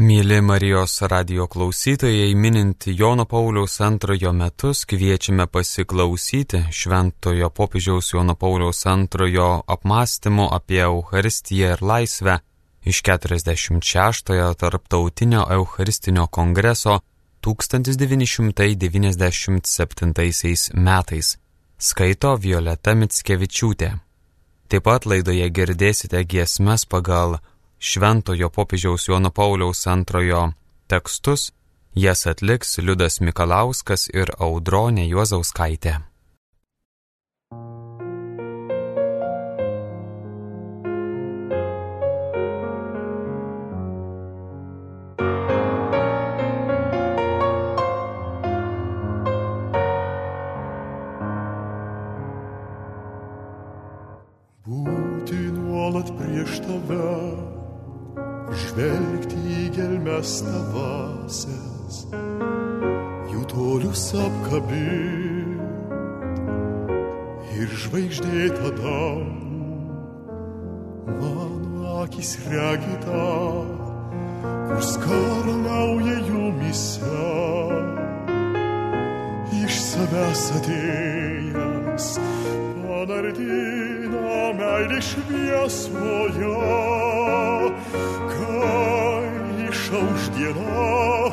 Mėly Marijos radio klausytojai, minint Jono Pauliaus antrojo metus, kviečiame pasiklausyti Šventojo popiežiaus Jono Pauliaus antrojo apmąstymo apie Euharistiją ir laisvę iš 46-ojo tarptautinio Eucharistinio kongreso 1997 metais. Skaito Violeta Mitskevičiūtė. Taip pat laidoje girdėsite giesmes pagal Šventojo popiežiaus Jono Pauliaus antrojo tekstus, jas atliks Liudas Mikalauskas ir Audronė Juozauskaitė. Gelmes tavasias, jų tolius apkabint ir žvaigždėta dangų, mano akis regita, kur skarnauja jumise, iš savęs atėjęs, panardina meilį šviesoje. Išauš diena,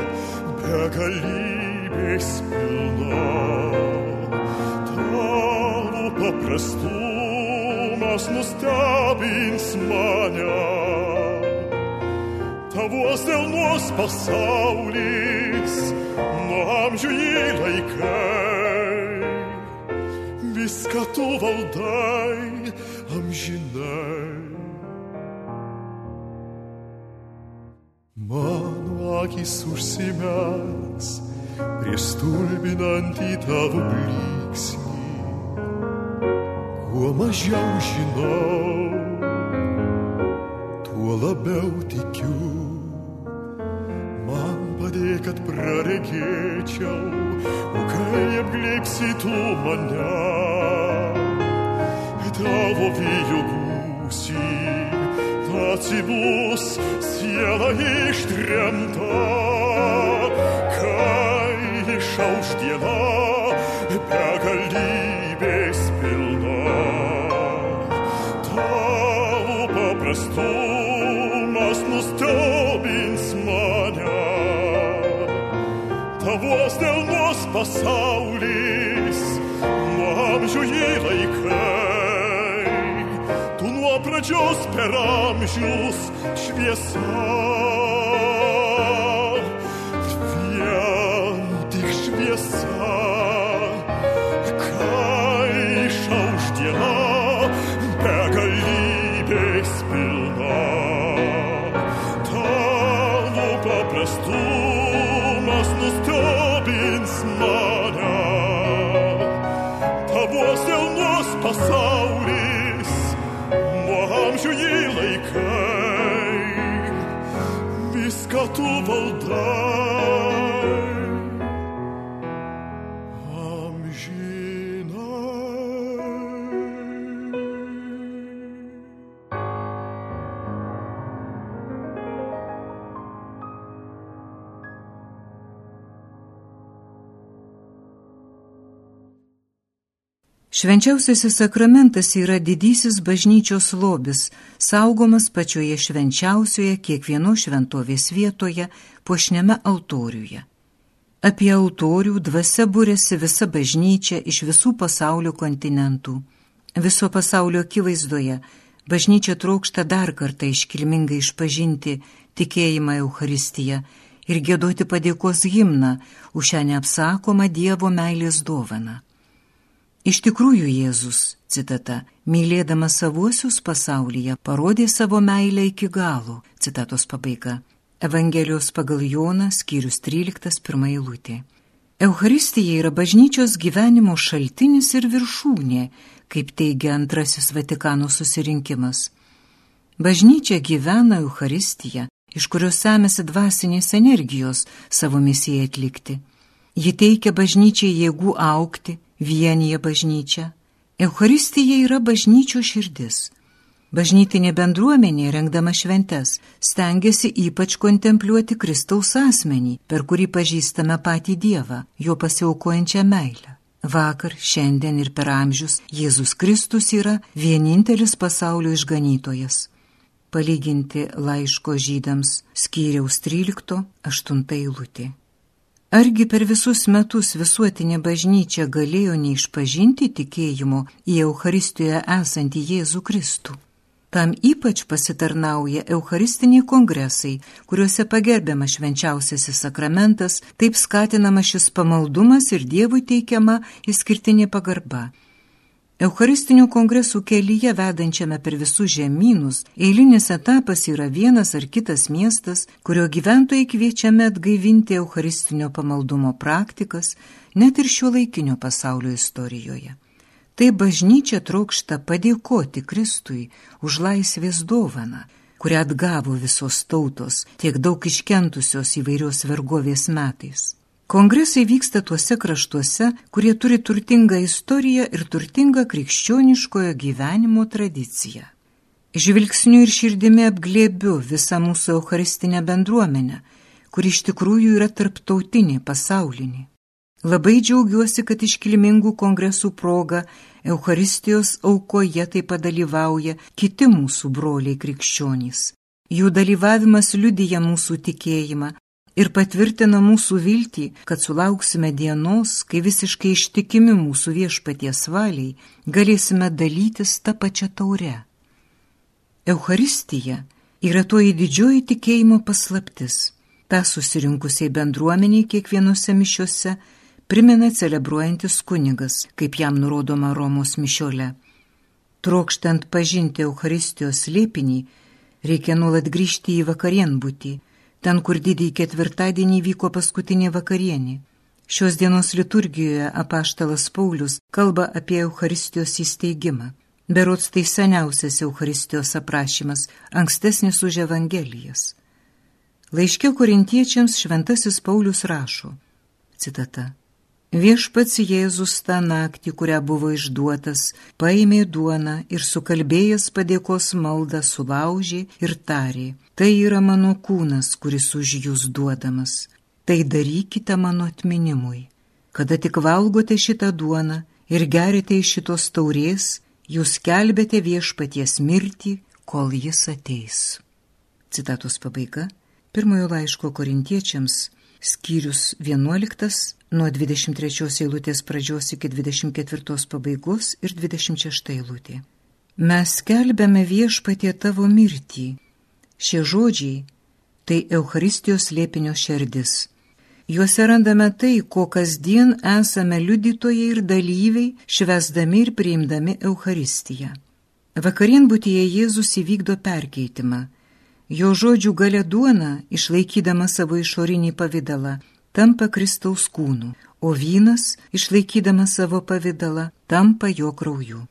begalybės pilna. Tavo paprastumas nustebins mane. Tavos delnos pasaulis, nuo amžių jį laikai. Viską tu valdai amžinai. Akis užsimes prieš stulbinantį tavo blyksnį. Kuo mažiau žinau, tuo labiau tikiu. Man padėk, kad praregėčiau, o kai apglėpsi tu mane, tavo vyjo būsi, atsibus siela ištremta, kai išauš diena begalybės pilna. Tavo paprastumas nustebins mane, tavos delnos pasaulis, peram jus schwiesa Wiem dich schwiesa Kai schausch dir la Berge liebes pilna Tan opa prestumas nus tobins mana nos passar amžius šviesa. Švenčiausiasis sakramentas yra didysis bažnyčios lobis, saugomas pačioje švenčiausioje kiekvieno šventovės vietoje, puošniame altoriuje. Apie altorių dvasia būrėsi visa bažnyčia iš visų pasaulio kontinentų. Viso pasaulio akivaizdoje bažnyčia trokšta dar kartą iškilmingai išpažinti tikėjimą Euharistiją ir gėdoti padėkos himną už šią neapsakomą Dievo meilės dovaną. Iš tikrųjų Jėzus, citata, mylėdamas savuosius pasaulyje, parodė savo meilę iki galo, citatos pabaiga. Evangelijos pagal Joną, skyrius 13, pirmą eilutė. Euharistija yra bažnyčios gyvenimo šaltinis ir viršūnė, kaip teigia antrasis Vatikano susirinkimas. Bažnyčia gyvena Euharistiją, iš kurios semėsi dvasinės energijos savo misijai atlikti. Ji teikia bažnyčiai jėgų aukti, vienyje bažnyčią. Euharistija yra bažnyčio širdis. Bažnytinė bendruomenė, rengdama šventes, stengiasi ypač kontempliuoti Kristaus asmenį, per kurį pažįstame patį Dievą, jo pasiaukojančią meilę. Vakar, šiandien ir per amžius Jėzus Kristus yra vienintelis pasaulio išganytojas. Palyginti laiško žydams skyriaus 13-8 eilutė. Argi per visus metus visuotinė bažnyčia galėjo neišpažinti tikėjimo į Euharistijoje esantį Jėzų Kristų? Tam ypač pasitarnauja Eucharistiniai kongresai, kuriuose pagerbiamas švenčiausiasis sakramentas, taip skatinama šis pamaldumas ir Dievui teikiama įskirtinė pagarba. Eucharistinių kongresų kelyje vedančiame per visus žemynus, eilinis etapas yra vienas ar kitas miestas, kurio gyventojai kviečiame atgaivinti Eucharistinio pamaldumo praktikas, net ir šio laikinio pasaulio istorijoje. Tai bažnyčia trokšta padėkoti Kristui už laisvės dovaną, kurią atgavo visos tautos, tiek daug iškentusios įvairios vergovės metais. Kongresai vyksta tuose kraštuose, kurie turi turtingą istoriją ir turtingą krikščioniškojo gyvenimo tradiciją. Žvilgsniu ir širdimi apglėbiu visą mūsų eucharistinę bendruomenę, kuri iš tikrųjų yra tarptautinė, pasaulinė. Labai džiaugiuosi, kad iškilmingų kongresų proga Eucharistijos aukoje taip pat dalyvauja kiti mūsų broliai krikščionys. Jų dalyvavimas liudyja mūsų tikėjimą ir patvirtina mūsų viltį, kad sulauksime dienos, kai visiškai ištikimi mūsų viešpaties valiai galėsime dalytis tą pačią taurę. Eucharistija yra toji didžioji tikėjimo paslaptis. Ta susirinkusiai bendruomeniai kiekvienose mišiuose primena celebruojantis kunigas, kaip jam nurodoma Romos mišiole. Trokštant pažinti Euharistijos liepinį, reikia nuolat grįžti į vakarienbūtį, ten, kur didįjį ketvirtadienį vyko paskutinė vakarienė. Šios dienos liturgijoje apaštalas Paulius kalba apie Euharistijos įsteigimą. Berots tai seniausias Euharistijos aprašymas, ankstesnis už Evangelijas. Laiškė korintiečiams šventasis Paulius rašo, citata, Viešpats Jėzus tą naktį, kurią buvo išduotas, paėmė duoną ir sukalbėjęs padėkos maldą sulaužė ir tarė, tai yra mano kūnas, kuris už jūs duodamas, tai darykite mano atminimui. Kada tik valgote šitą duoną ir gerite iš šitos taurės, jūs kelbėte viešpaties mirtį, kol jis ateis. Citatos pabaiga. Pirmojo laiško korintiečiams skyrius 11 nuo 23 eilutės pradžios iki 24 pabaigos ir 26 eilutė. Mes skelbėme viešpatie tavo mirtį. Šie žodžiai - tai Euharistijos lėpinio šerdis. Juose randame tai, ko kasdien esame liudytojai ir dalyviai, švesdami ir priimdami Euharistiją. Vakarienbutyje Jėzus įvykdo perkeitimą. Jo žodžių gale duona, išlaikydama savo išorinį pavydalą, tampa Kristaus kūnu, o vynas, išlaikydamas savo pavydalą, tampa jo krauju.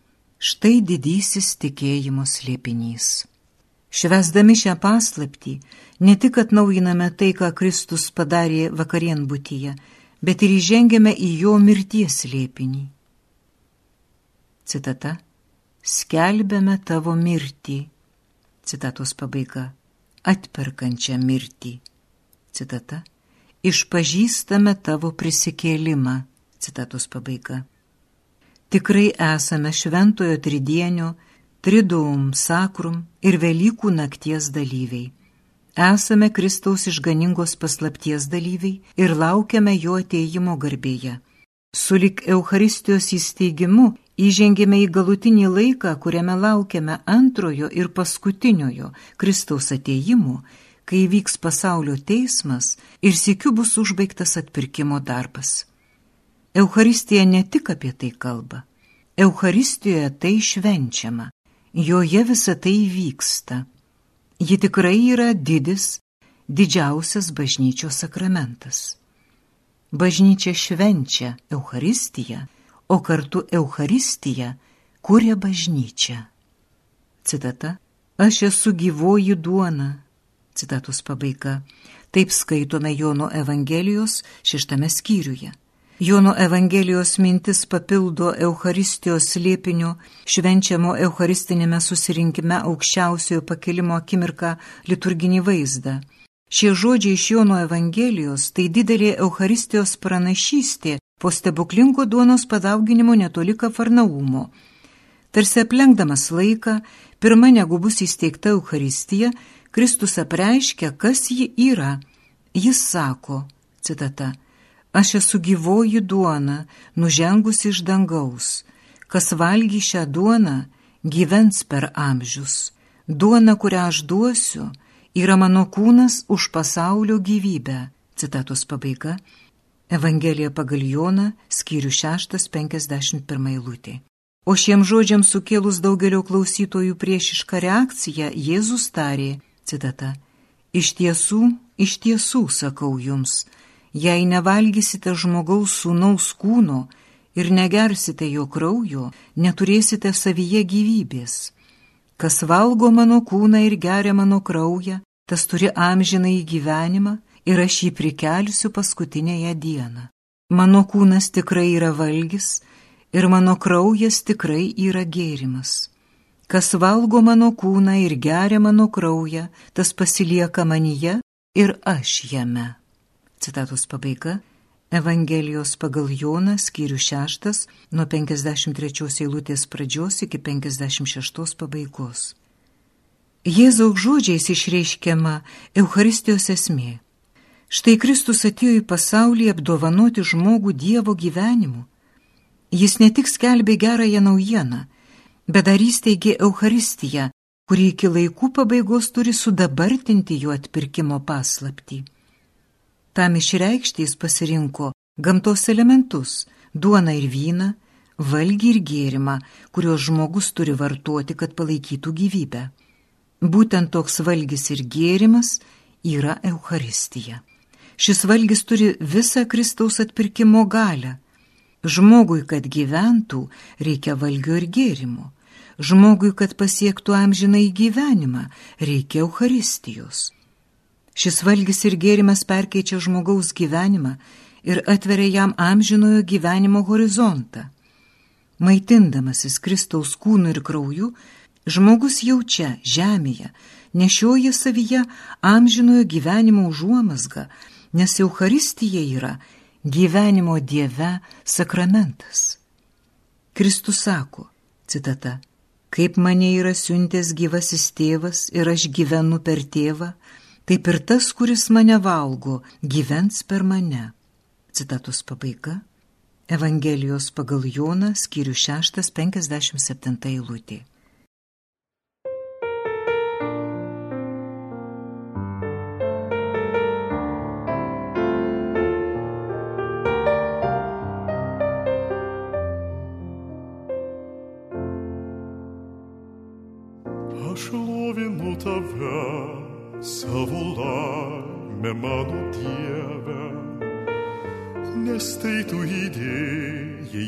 Štai didysis tikėjimo slėpinys. Švesdami šią paslaptį, ne tik atnaujiname tai, ką Kristus padarė vakarienbutyje, bet ir įžengėme į jo mirties slėpinį. Citata. Skelbėme tavo mirtį. Citatos pabaiga. Atperkančią mirtį. Citata išpažįstame tavo prisikėlimą. Citatos pabaiga. Tikrai esame šventojo tridienio, tridum sakrum ir Velykų nakties dalyviai. Esame Kristaus išganingos paslapties dalyviai ir laukiame jo ateimo garbėje. Sulik Euharistijos įsteigimu įžengėme į galutinį laiką, kuriame laukiame antrojo ir paskutiniojo Kristaus ateimo kai vyks pasaulio teismas ir sėkiu bus užbaigtas atpirkimo darbas. Euharistija ne tik apie tai kalba. Euharistijoje tai švenčiama, joje visa tai vyksta. Ji tikrai yra didis, didžiausias bažnyčios sakramentas. Bažnyčia švenčia Euharistiją, o kartu Euharistija kuria bažnyčią. Citata Aš esu gyvoji duona, Citatus pabaiga. Taip skaitome Jono Evangelijos šeštame skyriuje. Jono Evangelijos mintis papildo Euharistijos slėpinio, švenčiamo Eucharistinėme susirinkime aukščiausiojo pakilimo akimirką liturginį vaizdą. Šie žodžiai iš Jono Evangelijos tai didelė Euharistijos pranašystė po stebuklingo duonos padauginimo netoli Kafarnaumo. Tarsi aplenkdamas laiką, pirma negu bus įsteigta Euharistija, Kristus apreiškia, kas ji yra. Jis sako, citata, Aš esu gyvoji duona, nužengusi iš dangaus. Kas valgy šią duoną, gyvens per amžius. Duona, kurią aš duosiu, yra mano kūnas už pasaulio gyvybę. Citatos pabaiga. Evangelija pagal Joną, skyrių 6.51 eilutė. O šiems žodžiams sukėlus daugelio klausytojų priešišką reakciją, Jėzus tarė, citata, Iš tiesų, iš tiesų sakau jums, Jei nevalgysite žmogaus sūnaus kūno ir negersite jo kraujo, neturėsite savyje gyvybės. Kas valgo mano kūną ir geria mano kraują, tas turi amžiną į gyvenimą ir aš jį prikelsiu paskutinėje dieną. Mano kūnas tikrai yra valgis ir mano kraujas tikrai yra gėrimas. Kas valgo mano kūną ir geria mano kraują, tas pasilieka manyje ir aš jame. Citatos pabaiga. Evangelijos pagal Joną skyrių 6 nuo 53 eilutės pradžios iki 56 pabaigos. Jėzaus žodžiais išreiškiama Euharistijos esmė. Štai Kristus atėjo į pasaulį apdovanoti žmogų Dievo gyvenimu. Jis ne tik skelbė gerąją naujieną, bet dar įsteigė Euharistiją, kuri iki laikų pabaigos turi sudabartinti jo atpirkimo paslaptį. Tam išreikšti jis pasirinko gamtos elementus - duoną ir vyną, valgį ir gėrimą, kuriuos žmogus turi vartoti, kad palaikytų gyvybę. Būtent toks valgis ir gėrimas yra Euharistija. Šis valgis turi visą Kristaus atpirkimo galę. Žmogui, kad gyventų, reikia valgio ir gėrimo. Žmogui, kad pasiektų amžinai gyvenimą, reikia Euharistijos. Šis valgis ir gėrimas perkeičia žmogaus gyvenimą ir atveria jam amžinojo gyvenimo horizontą. Maitindamasis Kristaus kūnu ir krauju, žmogus jaučia žemėje, nešioja savyje amžinojo gyvenimo užuomasgą, nes Euharistija yra gyvenimo Dieve sakramentas. Kristus sako, citata, kaip mane yra siuntęs gyvasis tėvas ir aš gyvenu per tėvą, taip ir tas, kuris mane valgo, gyvens per mane. Citatos pabaiga. Evangelijos pagal Joną skyrių 6.57 eilutė.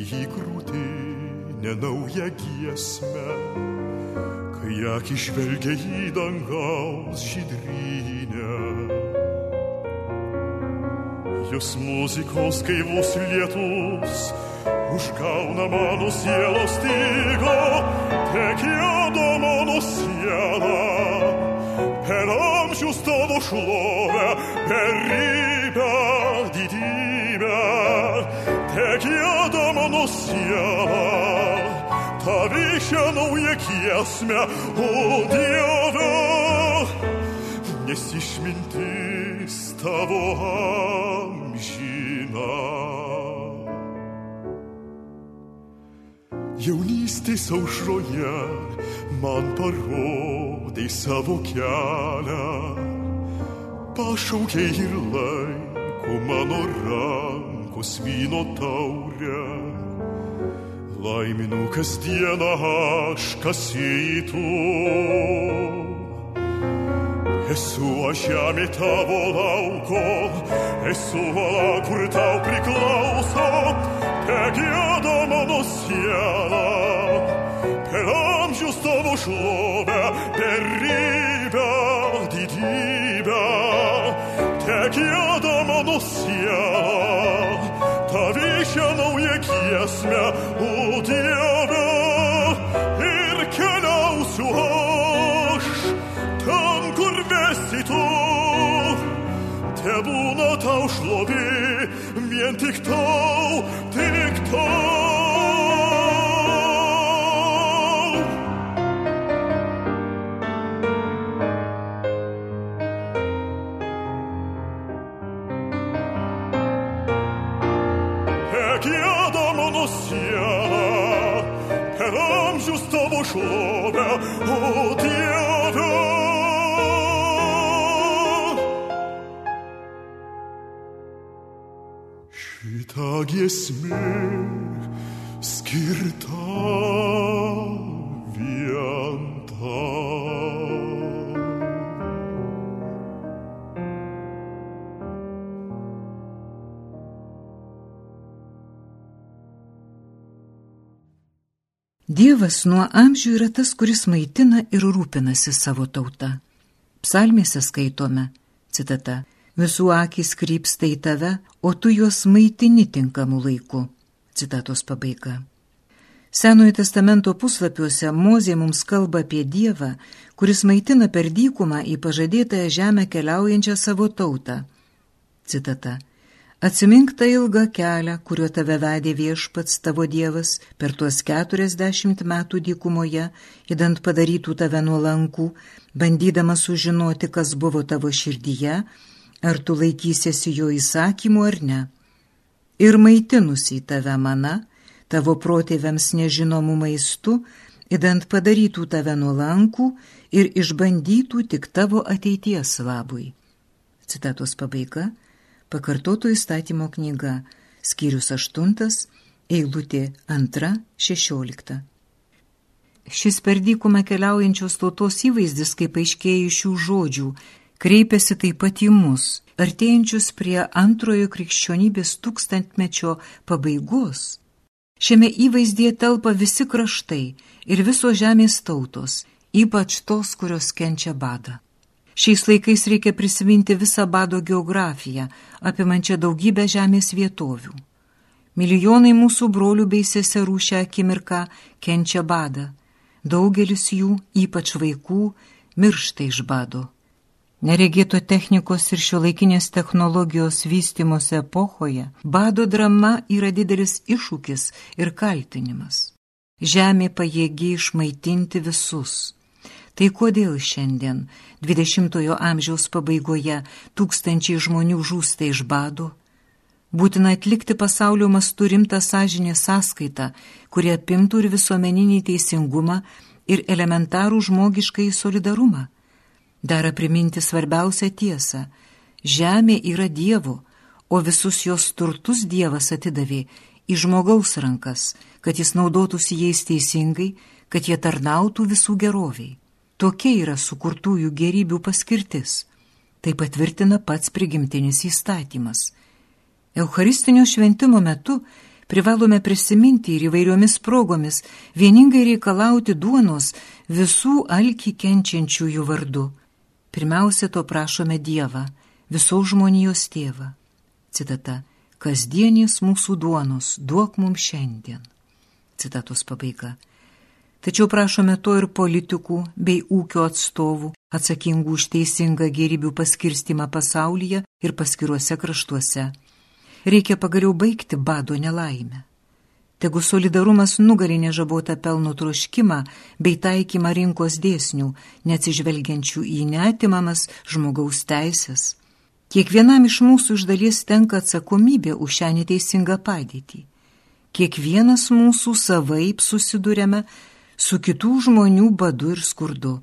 Į krūtinę naują giesmę, kai akį žvelgia į dangaus žydrynę. Jos muzikos gaivus lietus užgauna mano sielos tygo, tekėdo mano sielą per amžius tavo šlovę, beribę didybę, te siela, tavyšę naują giesmę, o Dieve, nes išmintis tavo amžina. Jaunystės aušroje man parodai savo kelią, pašaukiai ir laiko mano rankos vyno taurę. Laiminu kasdieną aš kasytų. Esu aš žemė tavo lauko, esu vala, kur tau priklauso, te gėda mano siela, per amžius tavo šlovę, beribę didybę, te gėda mano siela, tavi šią naują vien tik tau, tik tau. Gėda mano siela, per amžius tavo šlovę, giesmė skirta vien tau. Dievas nuo amžių yra tas, kuris maitina ir rūpinasi savo tauta. Psalmėse skaitome, citata, visų akis krypsta į tave, o tu juos maitini tinkamu laiku. Citatos pabaiga. Senojo testamento puslapiuose Mozė mums kalba apie Dievą, kuris maitina per dykumą į pažadėtąją žemę keliaujančią savo tautą. Citata. Atsimink tą ilgą kelią, kuriuo tave vedė viešpats tavo Dievas per tuos keturiasdešimt metų dykumoje, įdant padarytų tave nuolankų, bandydamas sužinoti, kas buvo tavo širdyje, ar tu laikysiesi jo įsakymų ar ne. Ir maitinusi tave mana, tavo protėviams nežinomų maistų, įdant padarytų tave nuolankų ir išbandytų tik tavo ateities labui. Citatos pabaiga pakartoto įstatymo knyga, skyrius 8, eilutė 2-16. Šis per dykumą keliaujančios tautos įvaizdis, kaip aiškėja iš šių žodžių, kreipiasi taip pat į mus, artėjančius prie antrojo krikščionybės tūkstantmečio pabaigos. Šiame įvaizdyje telpa visi kraštai ir visos žemės tautos, ypač tos, kurios kenčia badą. Šiais laikais reikia prisiminti visą bado geografiją, apimančią daugybę žemės vietovių. Milijonai mūsų brolių bei seserų šią akimirką kenčia badą. Daugelis jų, ypač vaikų, miršta iš bado. Neregėto technikos ir šiuolaikinės technologijos vystimosi epochoje bado drama yra didelis iššūkis ir kaltinimas. Žemė pajėgi išmaitinti visus Tai kodėl šiandien, 20-ojo amžiaus pabaigoje, tūkstančiai žmonių žūsta iš bado? Būtina atlikti pasaulio mastu rimtą sąžinę sąskaitą, kurie apimtų ir visuomeninį teisingumą ir elementarų žmogiškai solidarumą. Dara priminti svarbiausią tiesą - žemė yra Dievo, o visus jos turtus Dievas atidavė į žmogaus rankas, kad jis naudotųsi jais teisingai, kad jie tarnautų visų geroviai. Tokia yra sukurtųjų gerybių paskirtis. Tai patvirtina pats prigimtinis įstatymas. Eucharistinio šventimo metu privalome prisiminti ir įvairiomis progomis vieningai reikalauti duonos visų alkį kenčiančiųjų vardu. Pirmiausia, to prašome Dievą, visos žmonijos tėvą. Citata. Kasdienės mūsų duonos duok mums šiandien. Citatos pabaiga. Tačiau prašome to ir politikų bei ūkio atstovų, atsakingų už teisingą gerybių paskirstimą pasaulyje ir paskiruose kraštuose. Reikia pagaliau baigti bado nelaimę. Tegu solidarumas nugali nežabotą pelno troškimą bei taikymą rinkos dėsnių, neatsižvelgiančių į netimamas žmogaus teisės. Kiekvienam iš mūsų iš dalies tenka atsakomybė už šią neteisingą padėtį. Kiekvienas mūsų savaip susidurėme su kitų žmonių badu ir skurdu.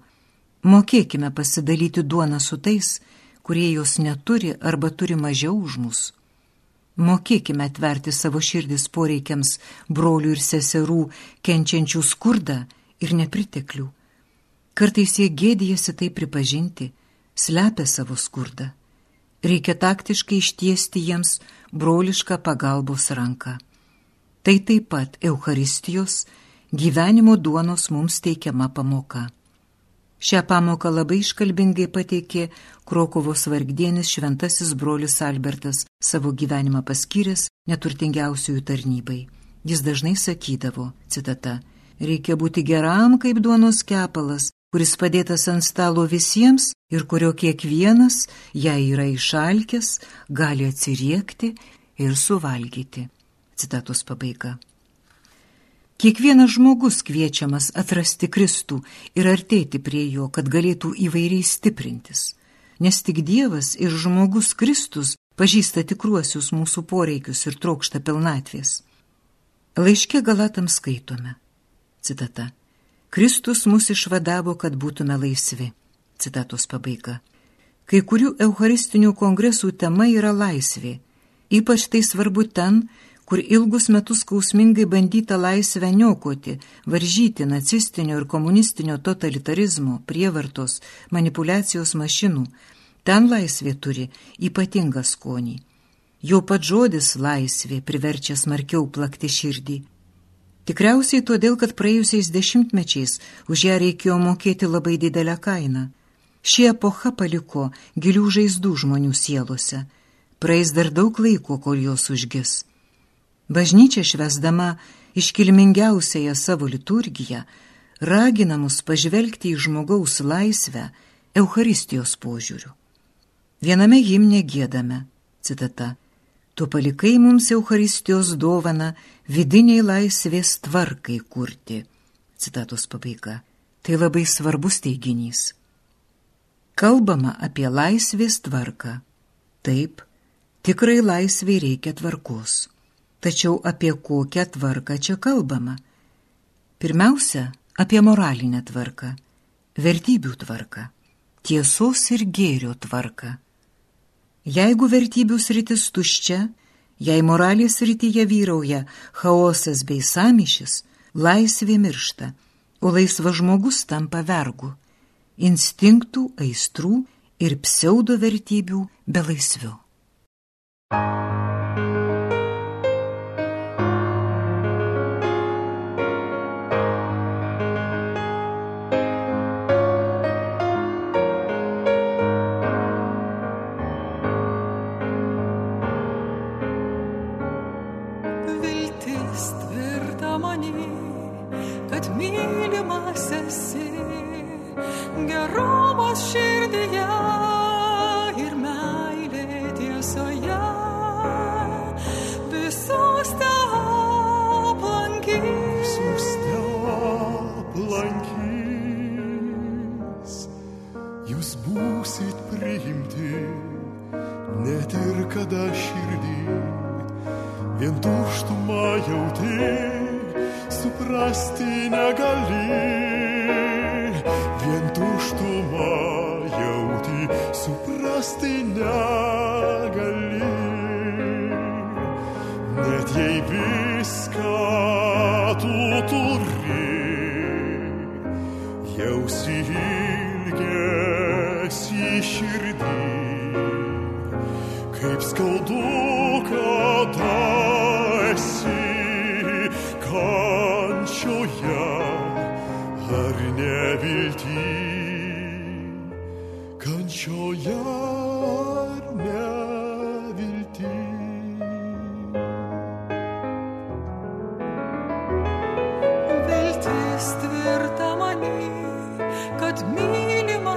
Mokėkime pasidalyti duoną su tais, kurie jos neturi arba turi mažiau už mus. Mokėkime atverti savo širdis poreikiams brolių ir seserų, kenčiančių skurdą ir nepriteklių. Kartais jie gėdijasi tai pripažinti, slepia savo skurdą. Reikia taktiškai ištiesti jiems brolišką pagalbos ranką. Tai taip pat Eucharistijos gyvenimo duonos mums teikiama pamoka. Šią pamoką labai iškalbingai pateikė Krokovos vargdienis šventasis brolius Albertas, savo gyvenimą paskyręs neturtingiausiųjų tarnybai. Jis dažnai sakydavo, citata, reikia būti geram kaip duonos kepalas, kuris padėtas ant stalo visiems ir kurio kiekvienas, jei yra išalkęs, gali atsiriekti ir suvalgyti. Citatos pabaiga. Kiekvienas žmogus kviečiamas atrasti Kristų ir artėti prie jo, kad galėtų įvairiai stiprintis. Nes tik Dievas ir žmogus Kristus pažįsta tikruosius mūsų poreikius ir trokšta pilnatvės. Laiške Galatams skaitome. Citata. Kristus mus išvadavo, kad būtume laisvi. Citatos pabaiga. Kai kurių eucharistinių kongresų tema yra laisvė. Ypač tai svarbu ten, kur ilgus metus skausmingai bandyta laisvę niokoti, varžyti nacistinio ir komunistinio totalitarizmo, prievartos, manipulacijos mašinų, ten laisvė turi ypatingą skonį. Jo pat žodis laisvė priverčia smarkiau plakti širdį. Tikriausiai todėl, kad praėjusiais dešimtmečiais už ją reikėjo mokėti labai didelę kainą. Ši epocha paliko gilių žaizdų žmonių sielose. Praeis dar daug laiko, kol jos užgis. Bažnyčia švesdama iškilmingiausiąją savo liturgiją ragina mus pažvelgti į žmogaus laisvę Eucharistijos požiūriu. Viename himne gėdame, citata, tu palikai mums Eucharistijos dovana vidiniai laisvės tvarkai kurti. Citatos pabaiga. Tai labai svarbus teiginys. Kalbama apie laisvės tvarką. Taip, tikrai laisvai reikia tvarkos. Tačiau apie kokią tvarką čia kalbama? Pirmiausia, apie moralinę tvarką, vertybių tvarką, tiesos ir gėrio tvarką. Jeigu vertybių sritis tuščia, jei moralės srityje vyrauja chaosas bei samišis, laisvė miršta, o laisvas žmogus tampa vergu, instinktų, aistrų ir pseudo vertybių belaisviu. mylimas esi, gerumas širdyje.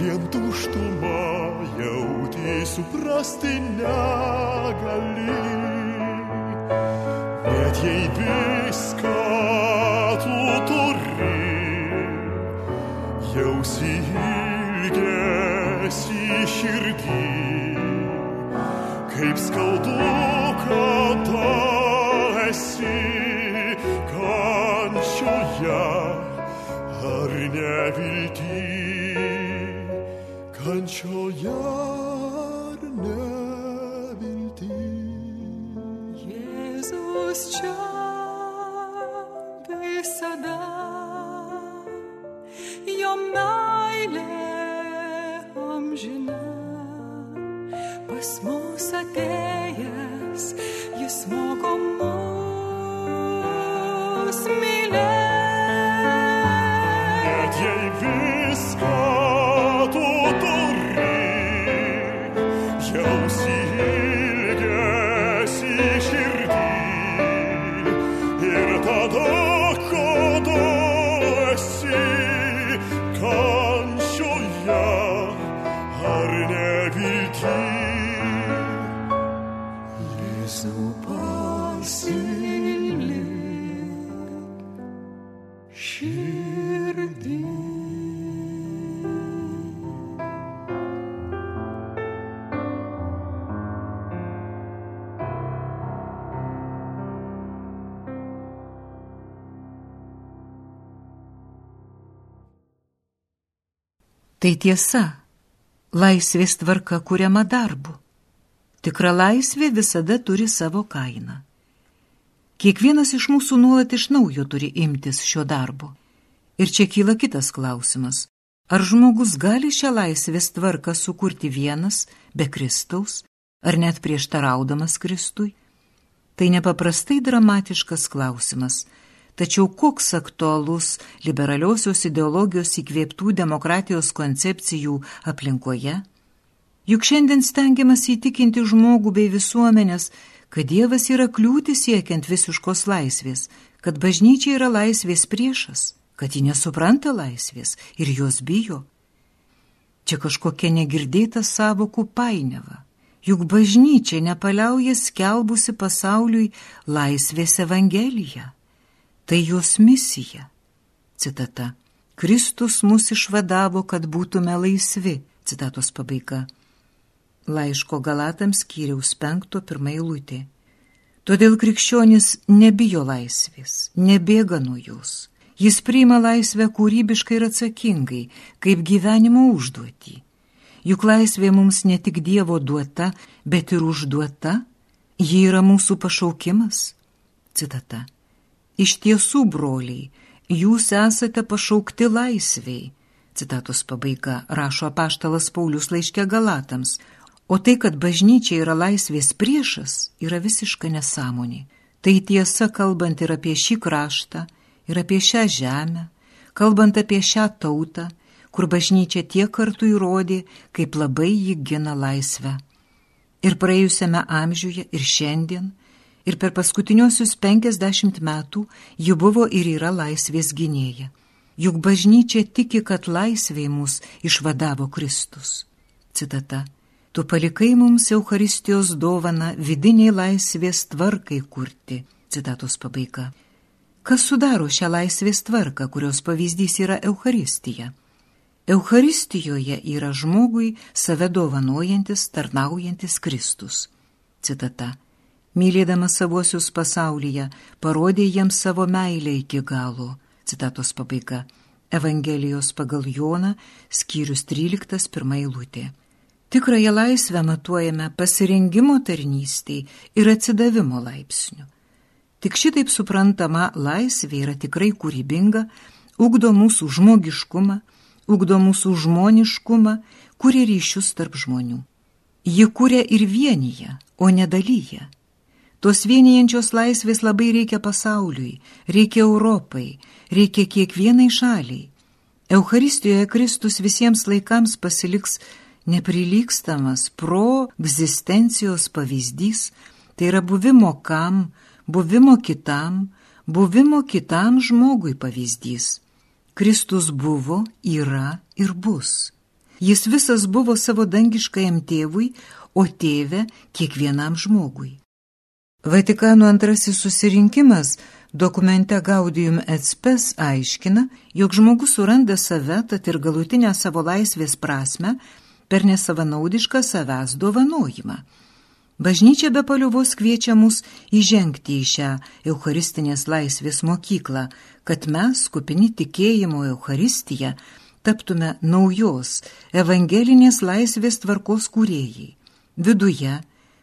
Vien tuštumą jauti, suprasti negali. Net jei viską tu turi, jausi ilgesi širdį, kaip skaudu, kančioje ar nevilti. Jėzus čia visada, jo meilė amžina, pas mus atėjęs, Tai tiesa, laisvės tvarka kuriama darbu. Tikra laisvė visada turi savo kainą. Kiekvienas iš mūsų nuolat iš naujo turi imtis šio darbo. Ir čia kyla kitas klausimas. Ar žmogus gali šią laisvės tvarką sukurti vienas, be Kristaus, ar net prieštaraudamas Kristui? Tai nepaprastai dramatiškas klausimas, tačiau koks aktualus liberaliosios ideologijos įkvėptų demokratijos koncepcijų aplinkoje? Juk šiandien stengiamas įtikinti žmogų bei visuomenės, kad Dievas yra kliūtis siekiant visiškos laisvės, kad bažnyčia yra laisvės priešas, kad ji nesupranta laisvės ir jos bijo. Čia kažkokia negirdėta savokų painiava. Juk bažnyčia nepaliauja skelbusi pasauliui laisvės evangeliją. Tai jos misija. Citata. Kristus mus išvadavo, kad būtume laisvi. Citatos pabaiga. Laiško Galatams skyriaus penkto pirmai lūtė. Todėl krikščionis nebijo laisvės, nebėga nuo jos. Jis priima laisvę kūrybiškai ir atsakingai, kaip gyvenimo užduotį. Juk laisvė mums ne tik Dievo duota, bet ir užduota, ji yra mūsų pašaukimas. Citata. Iš tiesų, broliai, jūs esate pašaukti laisviai. Citatos pabaiga rašo apaštalas Paulius laiškė Galatams, o tai, kad bažnyčia yra laisvės priešas, yra visiška nesąmonė. Tai tiesa kalbant ir apie šį kraštą, ir apie šią žemę, kalbant apie šią tautą, kur bažnyčia tiek kartų įrodė, kaip labai jį gina laisvę. Ir praėjusiame amžiuje, ir šiandien, ir per paskutiniosius penkiasdešimt metų ji buvo ir yra laisvės gynėja. Juk bažnyčia tiki, kad laisvė mus išvadavo Kristus. Citata. Tu palikai mums Euharistijos dovana vidiniai laisvės tvarkai kurti. Citatos pabaiga. Kas sudaro šią laisvės tvarką, kurios pavyzdys yra Euharistija? Euharistijoje yra žmogui save dovanojantis, tarnaujantis Kristus. Citata. Mylėdamas savosius pasaulyje, parodė jiems savo meilę iki galo. Citatos pabaiga. Evangelijos pagal Joną, skyrius 13, pirmą eilutė. Tikrąją laisvę matuojame pasirengimo tarnystėj ir atsidavimo laipsniu. Tik šitaip suprantama laisvė yra tikrai kūrybinga, ugdo mūsų žmogiškumą, ugdo mūsų žmoniškumą, kuria ryšius tarp žmonių. Ji kuria ir vienyje, o nedalyje. Tos vienijančios laisvės labai reikia pasauliui, reikia Europai, reikia kiekvienai šaliai. Euharistijoje Kristus visiems laikams pasiliks neprilykstamas pro egzistencijos pavyzdys, tai yra buvimo kam, buvimo kitam, buvimo kitam žmogui pavyzdys. Kristus buvo, yra ir bus. Jis visas buvo savo dangiškajam tėvui, o tėve kiekvienam žmogui. Vatikano antrasis susirinkimas dokumente Gaudium et Spes aiškina, jog žmogus suranda save, tad ir galutinę savo laisvės prasme per nesavanaudišką savęs dovanojimą. Bažnyčia be paliuvos kviečia mus įžengti į šią Eucharistinės laisvės mokyklą, kad mes, kupini tikėjimo Eucharistiją, taptume naujos evangelinės laisvės tvarkos kūrėjai. Viduje,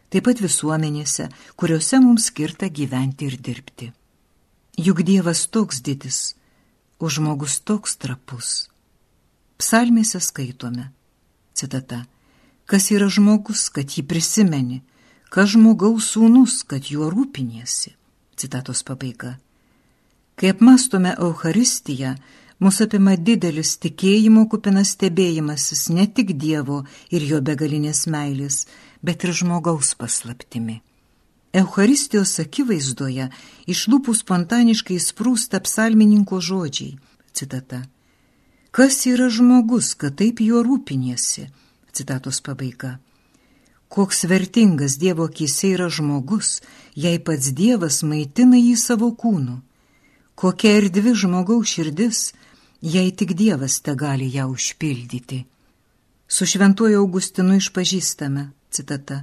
taip pat visuomenėse, kuriuose mums skirta gyventi ir dirbti. Juk Dievas toks didis, o žmogus toks trapus. Psalmėse skaitome. Citata. Kas yra žmogus, kad jį prisimeni, kas žmogaus sūnus, kad juo rūpiniesi. Citatos pabaiga. Kai apmastome Euharistiją, mūsų apima didelis tikėjimo kupinas stebėjimasis ne tik Dievo ir jo begalinės meilės, bet ir žmogaus paslaptimi. Euharistijos akivaizdoje iš lūpų spontaniškai sprūsta psalmininko žodžiai. Citata. Kas yra žmogus, kad taip juo rūpiniesi? Citatos pabaiga. Koks vertingas Dievo akise yra žmogus, jei pats Dievas maitina jį savo kūnu. Kokia erdvi žmogaus širdis, jei tik Dievas te gali ją užpildyti. Su šventuoju Augustinu išpažįstame, citata,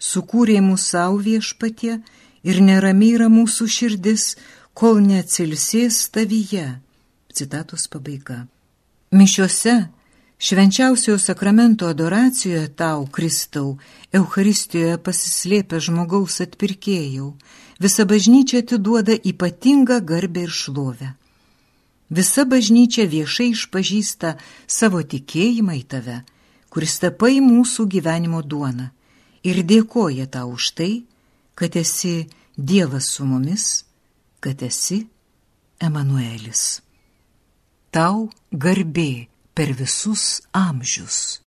sukūrė mūsų savo viešpatie ir neramiai yra mūsų širdis, kol neatsilsės tavyje. Citatos pabaiga. Mišiuose Švenčiausiojo sakramento adoracijoje tau, Kristau, Euharistijoje pasislėpę žmogaus atpirkėjau, visa bažnyčia atiduoda ypatingą garbę ir šlovę. Visa bažnyčia viešai išpažįsta savo tikėjimą į tave, kuris tapai mūsų gyvenimo duona, ir dėkoja tau už tai, kad esi Dievas su mumis, kad esi Emanuelis. Tau garbė per visus amžius.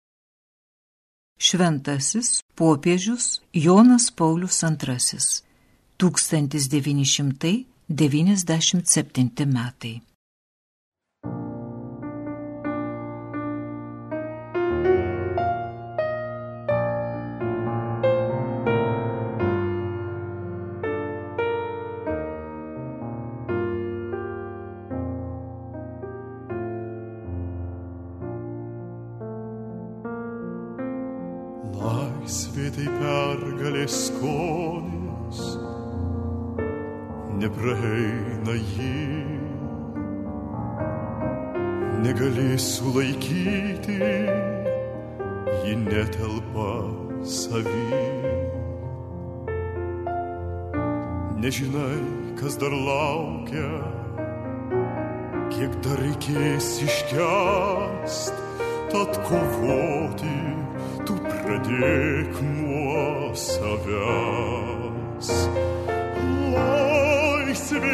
Šventasis popiežius Jonas Paulius II 1997 metai.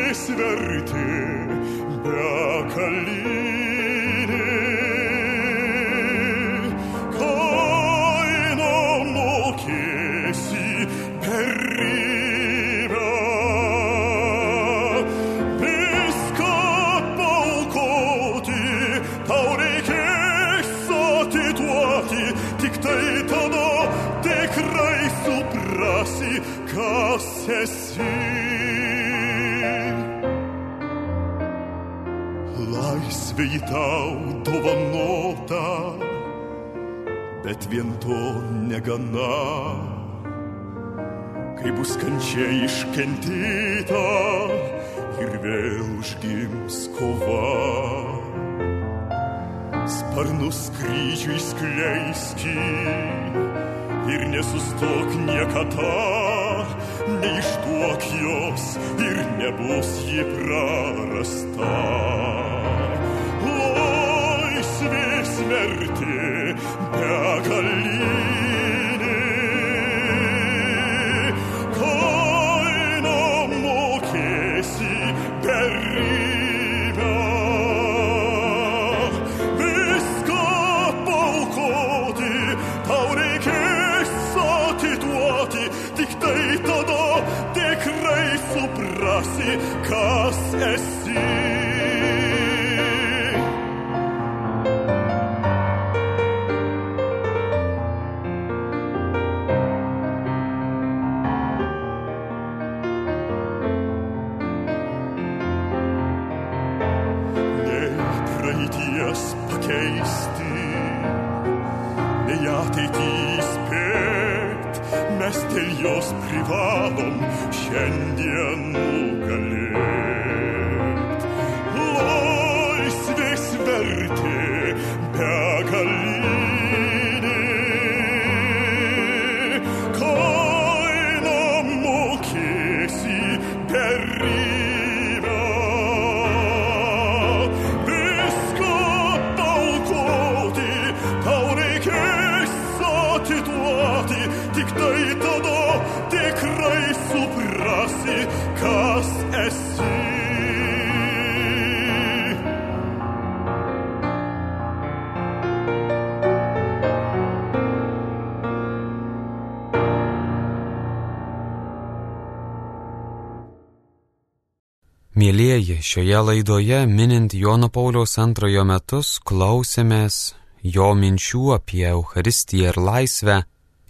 Laisvės vertė tau dovanota, bet vien to negana. Kai bus kančia iškentyta ir vėl užgims kova sparnus kryžiui skleiski ir nesustok niekada, neišduok jos ir nebus ji prarasta. Laisvės vertė šioje laidoje minint Jono Pauliaus antrojo metus klausėmės jo minčių apie Eucharistiją ir laisvę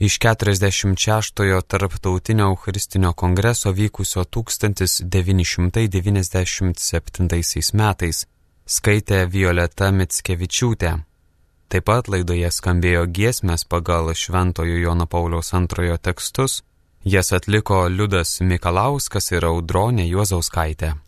iš 46-ojo tarptautinio Eucharistinio kongreso vykusio 1997 metais, skaitė Violeta Mitskevičiūtė. Taip pat laidoje skambėjo giesmės pagal Šventojo Jono Pauliaus antrojo tekstus, jas atliko Liudas Mikalauskas ir Audronė Juozauskaitė.